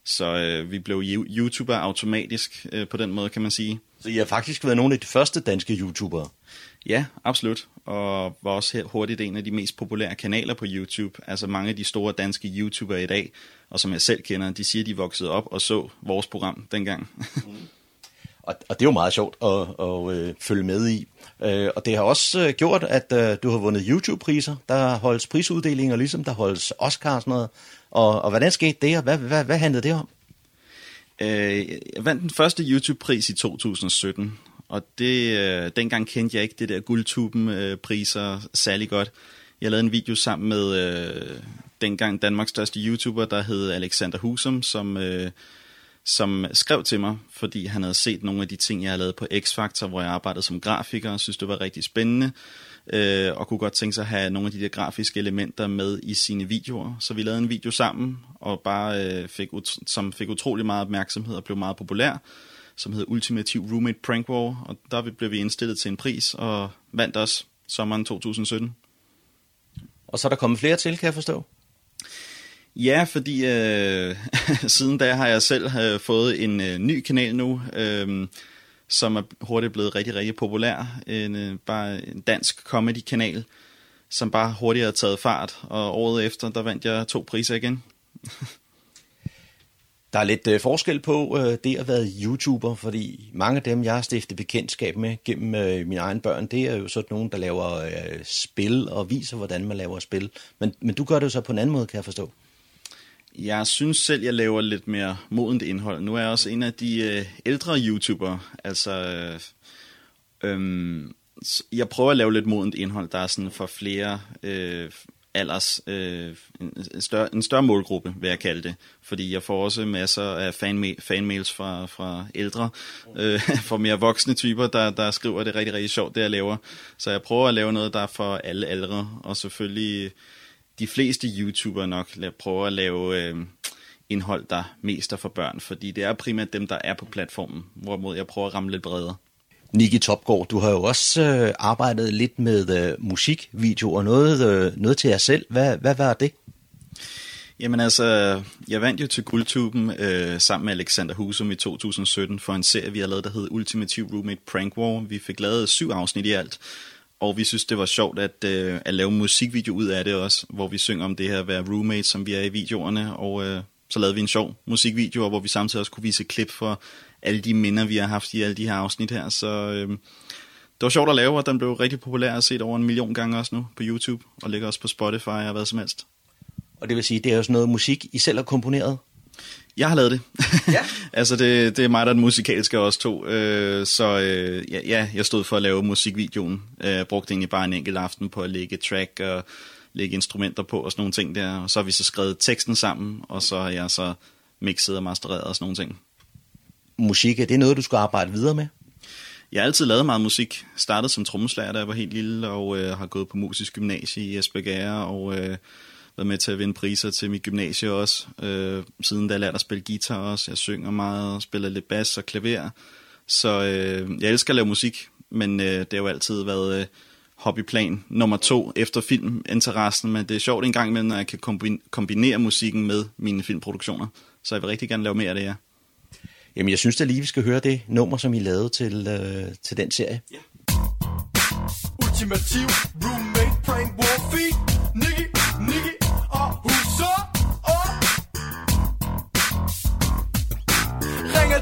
Så øh, vi blev YouTuber automatisk øh, på den måde, kan man sige. Så I har faktisk været nogle af de første danske YouTubere? Ja, absolut. Og var også hurtigt en af de mest populære kanaler på YouTube. Altså mange af de store danske YouTubere i dag, og som jeg selv kender, de siger, de voksede op og så vores program dengang. mm. og, og det er jo meget sjovt at, at øh, følge med i. Øh, og det har også øh, gjort, at øh, du har vundet YouTube-priser. Der holdes prisuddelinger, ligesom der holdes Oscar og sådan noget. Og, og hvordan skete det, og hvad, hvad, hvad handlede det om? Øh, jeg vandt den første YouTube-pris i 2017, og det, øh, dengang kendte jeg ikke det der guldtuben-priser særlig godt. Jeg lavede en video sammen med øh, dengang Danmarks største YouTuber, der hed Alexander Husum, som, øh, som skrev til mig, fordi han havde set nogle af de ting, jeg havde lavet på X-Factor, hvor jeg arbejdede som grafiker, og synes det var rigtig spændende øh, og kunne godt tænke sig at have nogle af de der grafiske elementer med i sine videoer. Så vi lavede en video sammen, og bare øh, fik ut- som fik utrolig meget opmærksomhed og blev meget populær, som hed Ultimative Roommate Prank War, og der blev vi indstillet til en pris, og vandt også sommeren 2017. Og så er der kommet flere til, kan jeg forstå? Ja, fordi øh, siden da har jeg selv øh, fået en øh, ny kanal nu, øh, som er hurtigt blevet rigtig, rigtig populær. En, øh, bare en dansk comedy-kanal, som bare hurtigt har taget fart. Og året efter, der vandt jeg to priser igen. Der er lidt øh, forskel på øh, det at være YouTuber, fordi mange af dem, jeg har stiftet bekendtskab med gennem øh, mine egne børn, det er jo sådan nogen, der laver øh, spil og viser, hvordan man laver spil. Men, men du gør det jo så på en anden måde, kan jeg forstå. Jeg synes selv, jeg laver lidt mere modent indhold. Nu er jeg også en af de øh, ældre YouTubere. Altså, øh, øh, jeg prøver at lave lidt modent indhold, der er sådan for flere øh, alders, øh, en, større, en større målgruppe, vil jeg kalde det. Fordi jeg får også masser af fanma- fanmails fra, fra ældre, øh, fra mere voksne typer, der, der skriver det rigtig, rigtig sjovt, det jeg laver. Så jeg prøver at lave noget, der er for alle aldre, og selvfølgelig de fleste YouTubere nok prøver at lave øh, indhold, der mest er for børn, fordi det er primært dem, der er på platformen, hvorimod jeg prøver at ramme lidt bredere. Niki Topgaard, du har jo også øh, arbejdet lidt med øh, musikvideoer, noget, øh, noget til jer selv. Hvad, hvad var det? Jamen altså, jeg vandt jo til Guldtuben øh, sammen med Alexander Husum i 2017 for en serie, vi har lavet, der hed Ultimative Roommate Prank War. Vi fik lavet syv afsnit i alt, og vi synes, det var sjovt at, øh, at lave musikvideo ud af det også, hvor vi synger om det her at være roommates, som vi er i videoerne, og øh, så lavede vi en sjov musikvideo, hvor vi samtidig også kunne vise klip for alle de minder, vi har haft i alle de her afsnit her. Så øh, det var sjovt at lave, og den blev rigtig populær og set over en million gange også nu på YouTube, og ligger også på Spotify og hvad som helst. Og det vil sige, det er jo sådan noget musik, I selv har komponeret? Jeg har lavet det. Ja. altså, det, det er mig, der er den musikalske også to. Øh, så øh, ja, ja, jeg stod for at lave musikvideoen. Øh, jeg brugte egentlig bare en enkelt aften på at lægge track og lægge instrumenter på og sådan nogle ting der. Og så har vi så skrevet teksten sammen, og så har jeg så mixet og mastereret og sådan nogle ting musik, er det noget, du skal arbejde videre med? Jeg har altid lavet meget musik. Startede som trommeslager, da jeg var helt lille, og øh, har gået på musisk gymnasie i Esbjerg, og øh, været med til at vinde priser til mit gymnasie også. Øh, siden da jeg lærte at spille guitar også. Jeg synger meget, spiller lidt bas og klaver. Så øh, jeg elsker at lave musik, men øh, det har jo altid været øh, hobbyplan nummer to efter filminteressen. Men det er sjovt en gang imellem, når jeg kan kombinere musikken med mine filmproduktioner. Så jeg vil rigtig gerne lave mere af det, ja. Jamen, jeg synes da lige, vi skal høre det nummer, som I lavede til, øh, til den serie. Ja. Ultimativ roommate prank war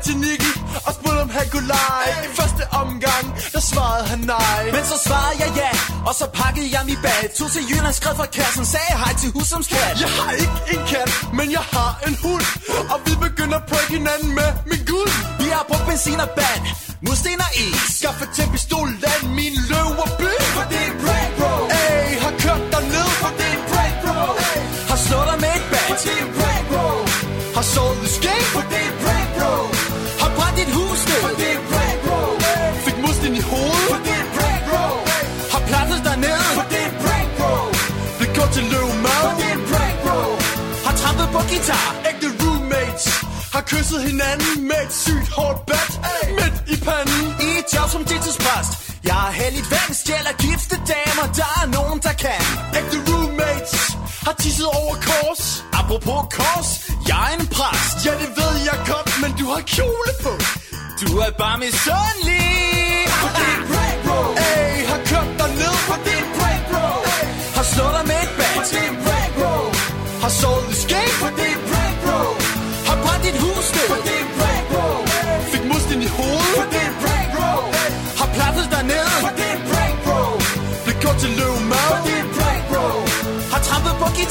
til Nicky og spurgte om han kunne lege. I første omgang, der svarede han nej. Men så svarede jeg ja, og så pakkede jeg mit bag. Tog til Jylland, skrev fra kassen, sagde hej til Husums kat Jeg har ikke en kat, men jeg har en hund. Og vi begynder at prank hinanden med min gud Vi har brugt benzin og band, mursten og is. Skaffet til pistol, land min løv og guitar. Ægte roommates har kysset hinanden med et sygt hårdt bat. Hey. Midt i panden. I et job som deltidspræst Jeg har heldigt vand, stjæler gifte damer Der er nogen, der kan. Ægte roommates har tisset over kors. Apropos kors, jeg er en præst. Ja, det ved jeg godt, men du har kjole på. Du er bare misundelig. Er en prank, bro. Ey, har kørt dig ned. Er en prank, bro. Ey, har slået dig med et bat. Er en prank, bro. Har sovet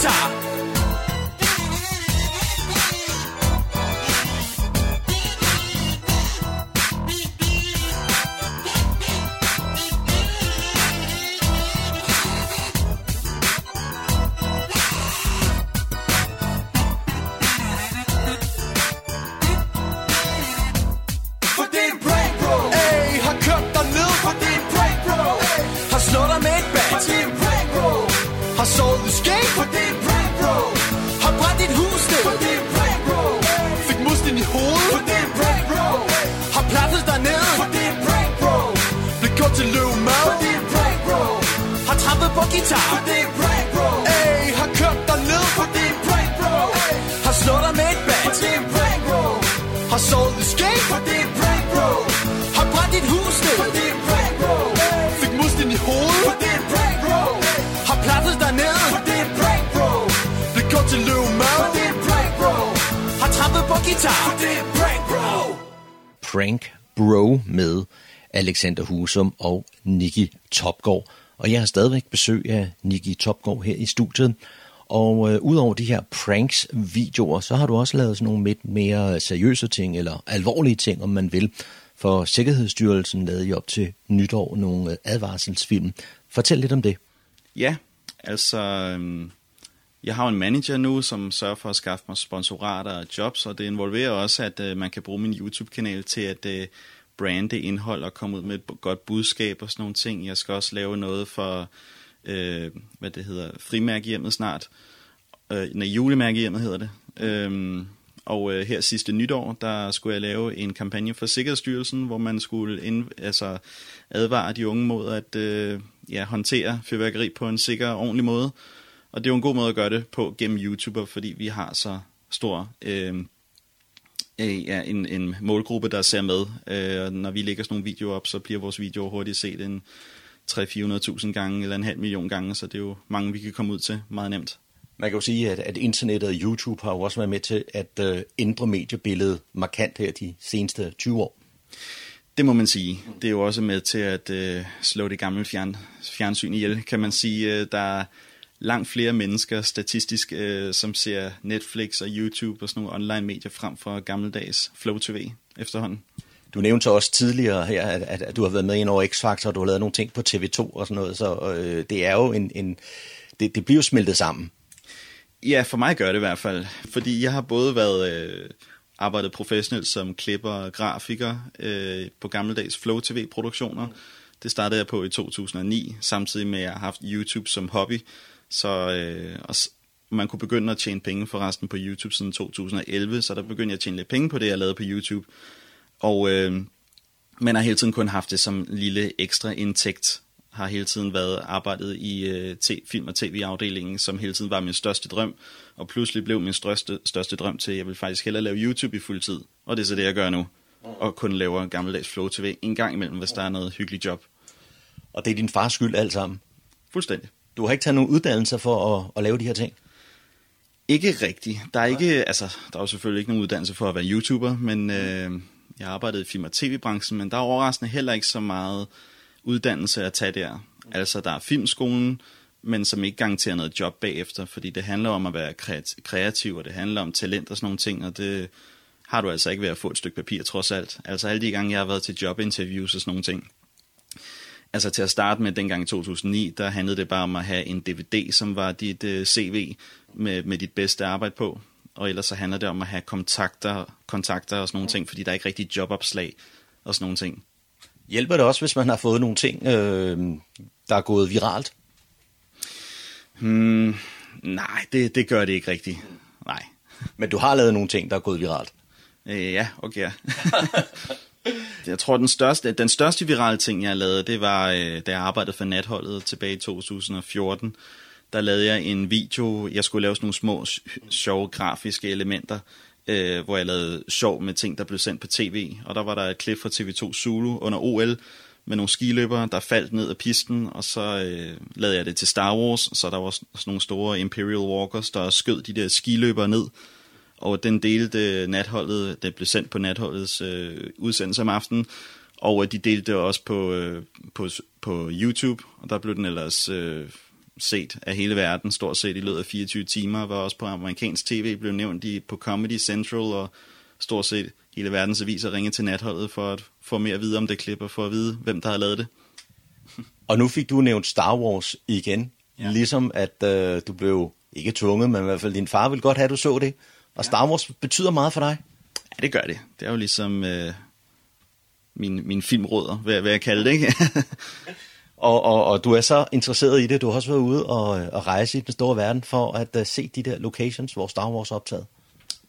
top. Alexander Husum og Nikki Topgaard. Og jeg har stadigvæk besøg af Nikki Topgaard her i studiet. Og øh, udover de her pranks-videoer, så har du også lavet sådan nogle lidt mere seriøse ting, eller alvorlige ting, om man vil. For Sikkerhedsstyrelsen lavede I op til nytår nogle øh, advarselsfilm. Fortæl lidt om det. Ja, altså... Øhm, jeg har en manager nu, som sørger for at skaffe mig sponsorater og jobs, og det involverer også, at øh, man kan bruge min YouTube-kanal til at øh, brande indhold og komme ud med et godt budskab og sådan nogle ting. Jeg skal også lave noget for, øh, hvad det hedder, frimærkehjemmet snart. Øh, nej, julemærkehjemmet hedder det. Øh, og øh, her sidste nytår, der skulle jeg lave en kampagne for Sikkerhedsstyrelsen, hvor man skulle ind, altså advare de unge mod at øh, ja, håndtere fyrværkeri på en sikker og ordentlig måde. Og det er jo en god måde at gøre det på gennem YouTuber, fordi vi har så stor øh, øh, ja, en, en målgruppe, der ser med. Øh, når vi lægger sådan nogle videoer op, så bliver vores videoer hurtigt set en 300-400.000 gange eller en halv million gange, så det er jo mange, vi kan komme ud til meget nemt. Man kan jo sige, at, at internettet og YouTube har jo også været med til at øh, ændre mediebilledet markant her de seneste 20 år. Det må man sige. Det er jo også med til at øh, slå det gamle fjern, fjernsyn ihjel, kan man sige. Øh, der er langt flere mennesker statistisk, øh, som ser Netflix og YouTube og sådan nogle online medier frem for gammeldags Flow TV efterhånden. Du nævnte også tidligere her, at, at, at du har været med i en over X-Factor, og du har lavet nogle ting på TV2 og sådan noget, så øh, det er jo en, en det, det bliver jo smeltet sammen. Ja, for mig gør det i hvert fald, fordi jeg har både været øh, arbejdet professionelt som klipper og grafiker øh, på gammeldags Flow TV-produktioner. Det startede jeg på i 2009, samtidig med at jeg har haft YouTube som hobby. Så øh, og man kunne begynde at tjene penge forresten på YouTube siden 2011, så der begyndte jeg at tjene lidt penge på det, jeg lavede på YouTube. Og øh, man har hele tiden kun haft det som lille ekstra indtægt. Har hele tiden været arbejdet i øh, film- og tv-afdelingen, som hele tiden var min største drøm. Og pludselig blev min største, største drøm til, at jeg vil faktisk hellere lave YouTube i fuld tid. Og det er så det, jeg gør nu. Og kun laver gammeldags Flow TV en gang imellem, hvis der er noget hyggeligt job. Og det er din fars skyld alt sammen? Fuldstændig. Du har ikke taget nogen uddannelse for at, at lave de her ting? Ikke rigtigt. Der er ikke, altså, der er jo selvfølgelig ikke nogen uddannelse for at være YouTuber, men øh, jeg har arbejdet i film- og tv-branchen, men der er overraskende heller ikke så meget uddannelse at tage der. Altså, der er filmskolen, men som ikke garanterer noget job bagefter, fordi det handler om at være kreativ, og det handler om talent og sådan nogle ting, og det har du altså ikke ved at få et stykke papir trods alt. Altså alle de gange, jeg har været til jobinterviews og sådan nogle ting, Altså til at starte med, dengang i 2009, der handlede det bare om at have en DVD, som var dit øh, CV med, med dit bedste arbejde på. Og ellers så handler det om at have kontakter, kontakter og sådan nogle ting, fordi der er ikke rigtig jobopslag og sådan nogle ting. Hjælper det også, hvis man har fået nogle ting, øh, der er gået viralt? Hmm, nej, det, det gør det ikke rigtigt. Nej. Men du har lavet nogle ting, der er gået viralt? Øh, ja, okay. Jeg tror, den største, den største virale ting, jeg lavede, det var, øh, da jeg arbejdede for natholdet tilbage i 2014. Der lavede jeg en video, jeg skulle lave sådan nogle små, sjove grafiske elementer, øh, hvor jeg lavede sjov med ting, der blev sendt på tv. Og der var der et klip fra TV2 Zulu under OL, med nogle skiløbere, der faldt ned af pisten, og så øh, lavede jeg det til Star Wars, så der var sådan nogle store Imperial Walkers, der skød de der skiløbere ned, og den delte natholdet, det blev sendt på natholdets øh, udsendelse om aftenen, og øh, de delte det også på, øh, på, på YouTube, og der blev den ellers øh, set af hele verden, stort set i løbet af 24 timer, var også på amerikansk tv, blev nævnt i, på Comedy Central, og stort set hele verdens aviser ringede til natholdet for at få mere at vide om det klip, og for at vide, hvem der havde lavet det. og nu fik du nævnt Star Wars igen, ja. ligesom at øh, du blev ikke tvunget, men i hvert fald din far ville godt have, at du så det. Og Star Wars betyder meget for dig? Ja, det gør det. Det er jo ligesom øh, min, min filmråder, hvad, hvad jeg kalder det, ikke? og, og, og du er så interesseret i det. Du har også været ude og, og rejse i den store verden for at uh, se de der locations, hvor Star Wars er optaget.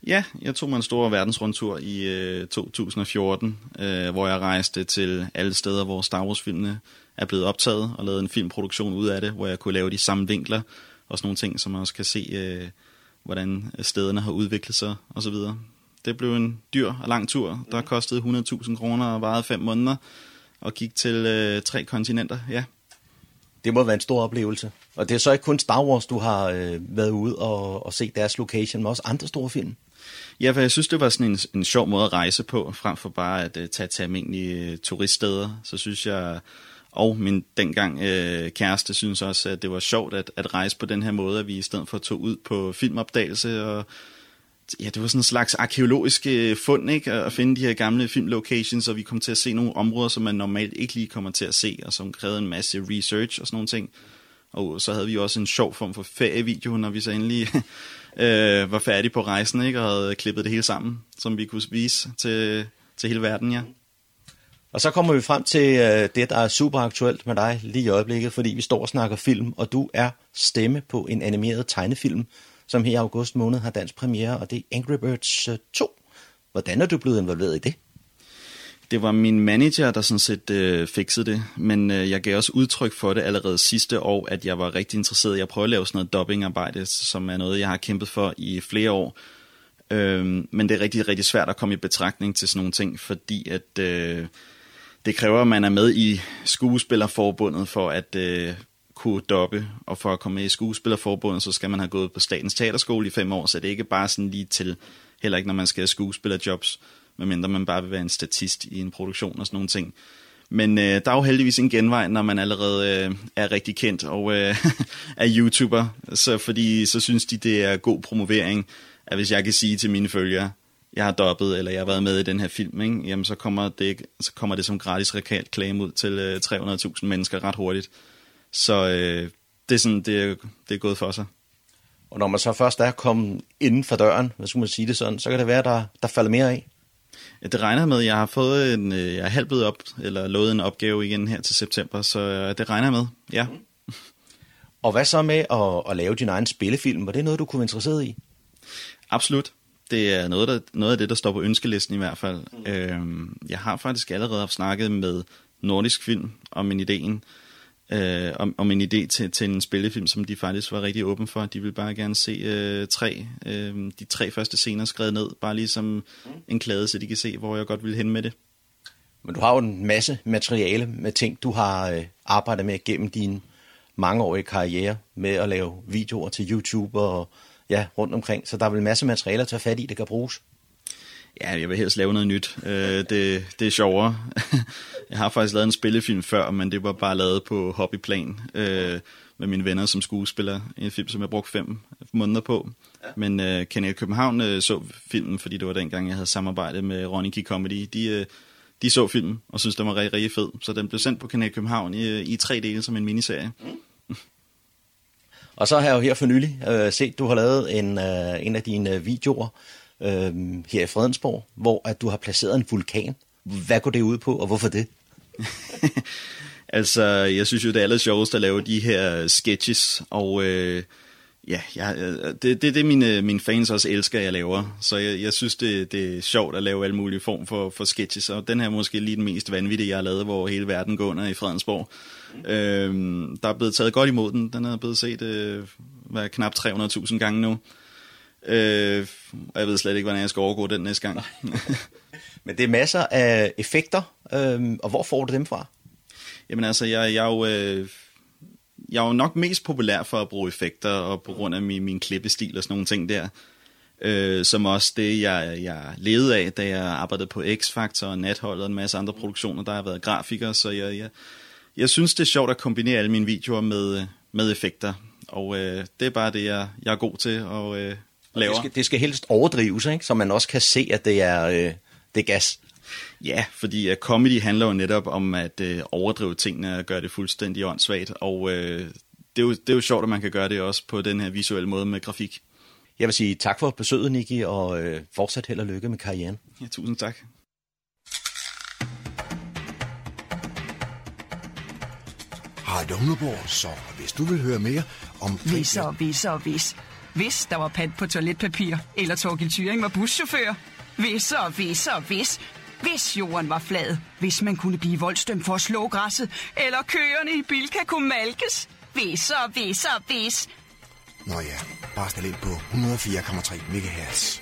Ja, jeg tog mig en stor verdensrundtur i øh, 2014, øh, hvor jeg rejste til alle steder, hvor Star Wars-filmene er blevet optaget, og lavede en filmproduktion ud af det, hvor jeg kunne lave de samme vinkler, og sådan nogle ting, som man også kan se øh, hvordan stederne har udviklet sig osv. Det blev en dyr og lang tur, der kostede 100.000 kroner og varede fem måneder, og gik til øh, tre kontinenter, ja. Det må være en stor oplevelse. Og det er så ikke kun Star Wars, du har øh, været ude og, og set deres location, men også andre store film. Ja, for jeg synes, det var sådan en, en sjov måde at rejse på, frem for bare at uh, tage til almindelige uh, turiststeder. Så synes jeg og min dengang øh, kæreste synes også, at det var sjovt at, at rejse på den her måde, at vi i stedet for tog ud på filmopdagelse og ja, det var sådan en slags arkeologisk øh, fund, ikke? At finde de her gamle filmlocations, og vi kom til at se nogle områder, som man normalt ikke lige kommer til at se, og som krævede en masse research og sådan nogle ting. Og så havde vi også en sjov form for ferievideo, når vi så endelig øh, var færdige på rejsen, ikke? Og havde klippet det hele sammen, som vi kunne vise til, til hele verden, ja. Og så kommer vi frem til øh, det, der er super aktuelt med dig lige i øjeblikket, fordi vi står og snakker film, og du er stemme på en animeret tegnefilm, som her i august måned har dansk premiere, og det er Angry Birds øh, 2. Hvordan er du blevet involveret i det? Det var min manager, der sådan set øh, fikset det, men øh, jeg gav også udtryk for det allerede sidste år, at jeg var rigtig interesseret i at prøve at lave sådan noget dubbingarbejde, som er noget, jeg har kæmpet for i flere år. Øh, men det er rigtig, rigtig svært at komme i betragtning til sådan nogle ting, fordi at øh, det kræver, at man er med i skuespillerforbundet for at øh, kunne dobbe, og for at komme med i skuespillerforbundet, så skal man have gået på Statens Teaterskole i fem år, så det er ikke bare sådan lige til, heller ikke når man skal have skuespillerjobs, medmindre man bare vil være en statist i en produktion og sådan nogle ting. Men øh, der er jo heldigvis en genvej, når man allerede øh, er rigtig kendt og øh, er YouTuber, så fordi så synes de, det er god promovering, at hvis jeg kan sige til mine følgere, jeg har dobbet, eller jeg har været med i den her film, ikke? jamen så kommer, det, så kommer det som gratis reklame ud til øh, 300.000 mennesker ret hurtigt. Så øh, det er sådan, det er, det er gået for sig. Og når man så først er kommet inden for døren, hvad skulle man sige det sådan, så kan det være, der, der falder mere af. Ja, det regner med, jeg har fået en, øh, jeg er halvt op, eller lovet en opgave igen her til september, så øh, det regner med, ja. Mm. Og hvad så med at, at lave din egen spillefilm? Var det noget, du kunne være interesseret i? Absolut. Det er noget, der, noget af det, der står på ønskelisten i hvert fald. Mm. Øhm, jeg har faktisk allerede haft snakket med Nordisk Film om en idéen, øh, om, om en idé til, til en spillefilm, som de faktisk var rigtig åben for. De ville bare gerne se øh, tre, øh, de tre første scener skrevet ned, bare ligesom en klade, så de kan se, hvor jeg godt vil hen med det. Men du har jo en masse materiale med ting, du har øh, arbejdet med gennem din mangeårige karriere med at lave videoer til YouTube og ja, rundt omkring. Så der er vel masser masse materialer at tage fat i, det kan bruges. Ja, jeg vil helst lave noget nyt. Øh, det, det er sjovere. jeg har faktisk lavet en spillefilm før, men det var bare lavet på hobbyplan øh, med mine venner som skuespiller. En film, som jeg brugte fem måneder på. Men øh, Kanal København øh, så filmen, fordi det var dengang, jeg havde samarbejdet med Ronny Comedy. De, øh, de så filmen og synes den var rigtig, rigtig fed. Så den blev sendt på Kanal København i, øh, i tre dele som en miniserie. Mm. Og så har jeg jo her for nylig øh, set, du har lavet en, øh, en af dine øh, videoer, øh, her i Fredensborg, hvor at du har placeret en vulkan. Hvad går det ud på, og hvorfor det? altså, jeg synes jo, det er aller sjovest at lave de her sketches, og øh, ja, jeg, det, det det, mine, mine fans også elsker, jeg laver. Så jeg, jeg synes, det, det er sjovt at lave alle mulige form for, for sketches, og den her er måske lige den mest vanvittige, jeg har lavet, hvor hele verden går under i Fredensborg. Mm. Øhm, der er blevet taget godt imod den. Den er blevet set øh, hvad, knap 300.000 gange nu. Øh, og jeg ved slet ikke, hvordan jeg skal overgå den næste gang. Men det er masser af effekter, øh, og hvor får du dem fra? Jamen altså, jeg, jeg er jo... Øh, jeg er jo nok mest populær for at bruge effekter, og på grund af min, min klippestil og sådan nogle ting der. Øh, som også det, jeg, jeg levede af, da jeg arbejdede på X-Factor og Natholdet og en masse andre produktioner, der har været grafiker, så jeg, jeg, jeg synes, det er sjovt at kombinere alle mine videoer med, med effekter. Og øh, det er bare det, jeg, jeg er god til, og øh, laver. Det skal, det skal helst overdrives, ikke? så man også kan se, at det er, øh, det er gas. Ja, fordi uh, comedy handler jo netop om at uh, overdrive tingene og gøre det fuldstændig åndssvagt, og uh, det, er jo, det er jo sjovt, at man kan gøre det også på den her visuelle måde med grafik. Jeg vil sige tak for besøget, Nicky, og uh, fortsat held og lykke med karrieren. Ja, tusind tak. Harald Humleborg, så hvis du vil høre mere om... Hvis og hvis og hvis. Hvis der var pant på toiletpapir, eller Torgild Thyring var buschauffør. Hvis og hvis og hvis. Hvis jorden var flad. Hvis man kunne blive voldstømt for at slå græsset. Eller køerne i Bilka kunne malkes. Hvis og hvis og hvis. Nå ja, bare stil ind på 104,3 MHz.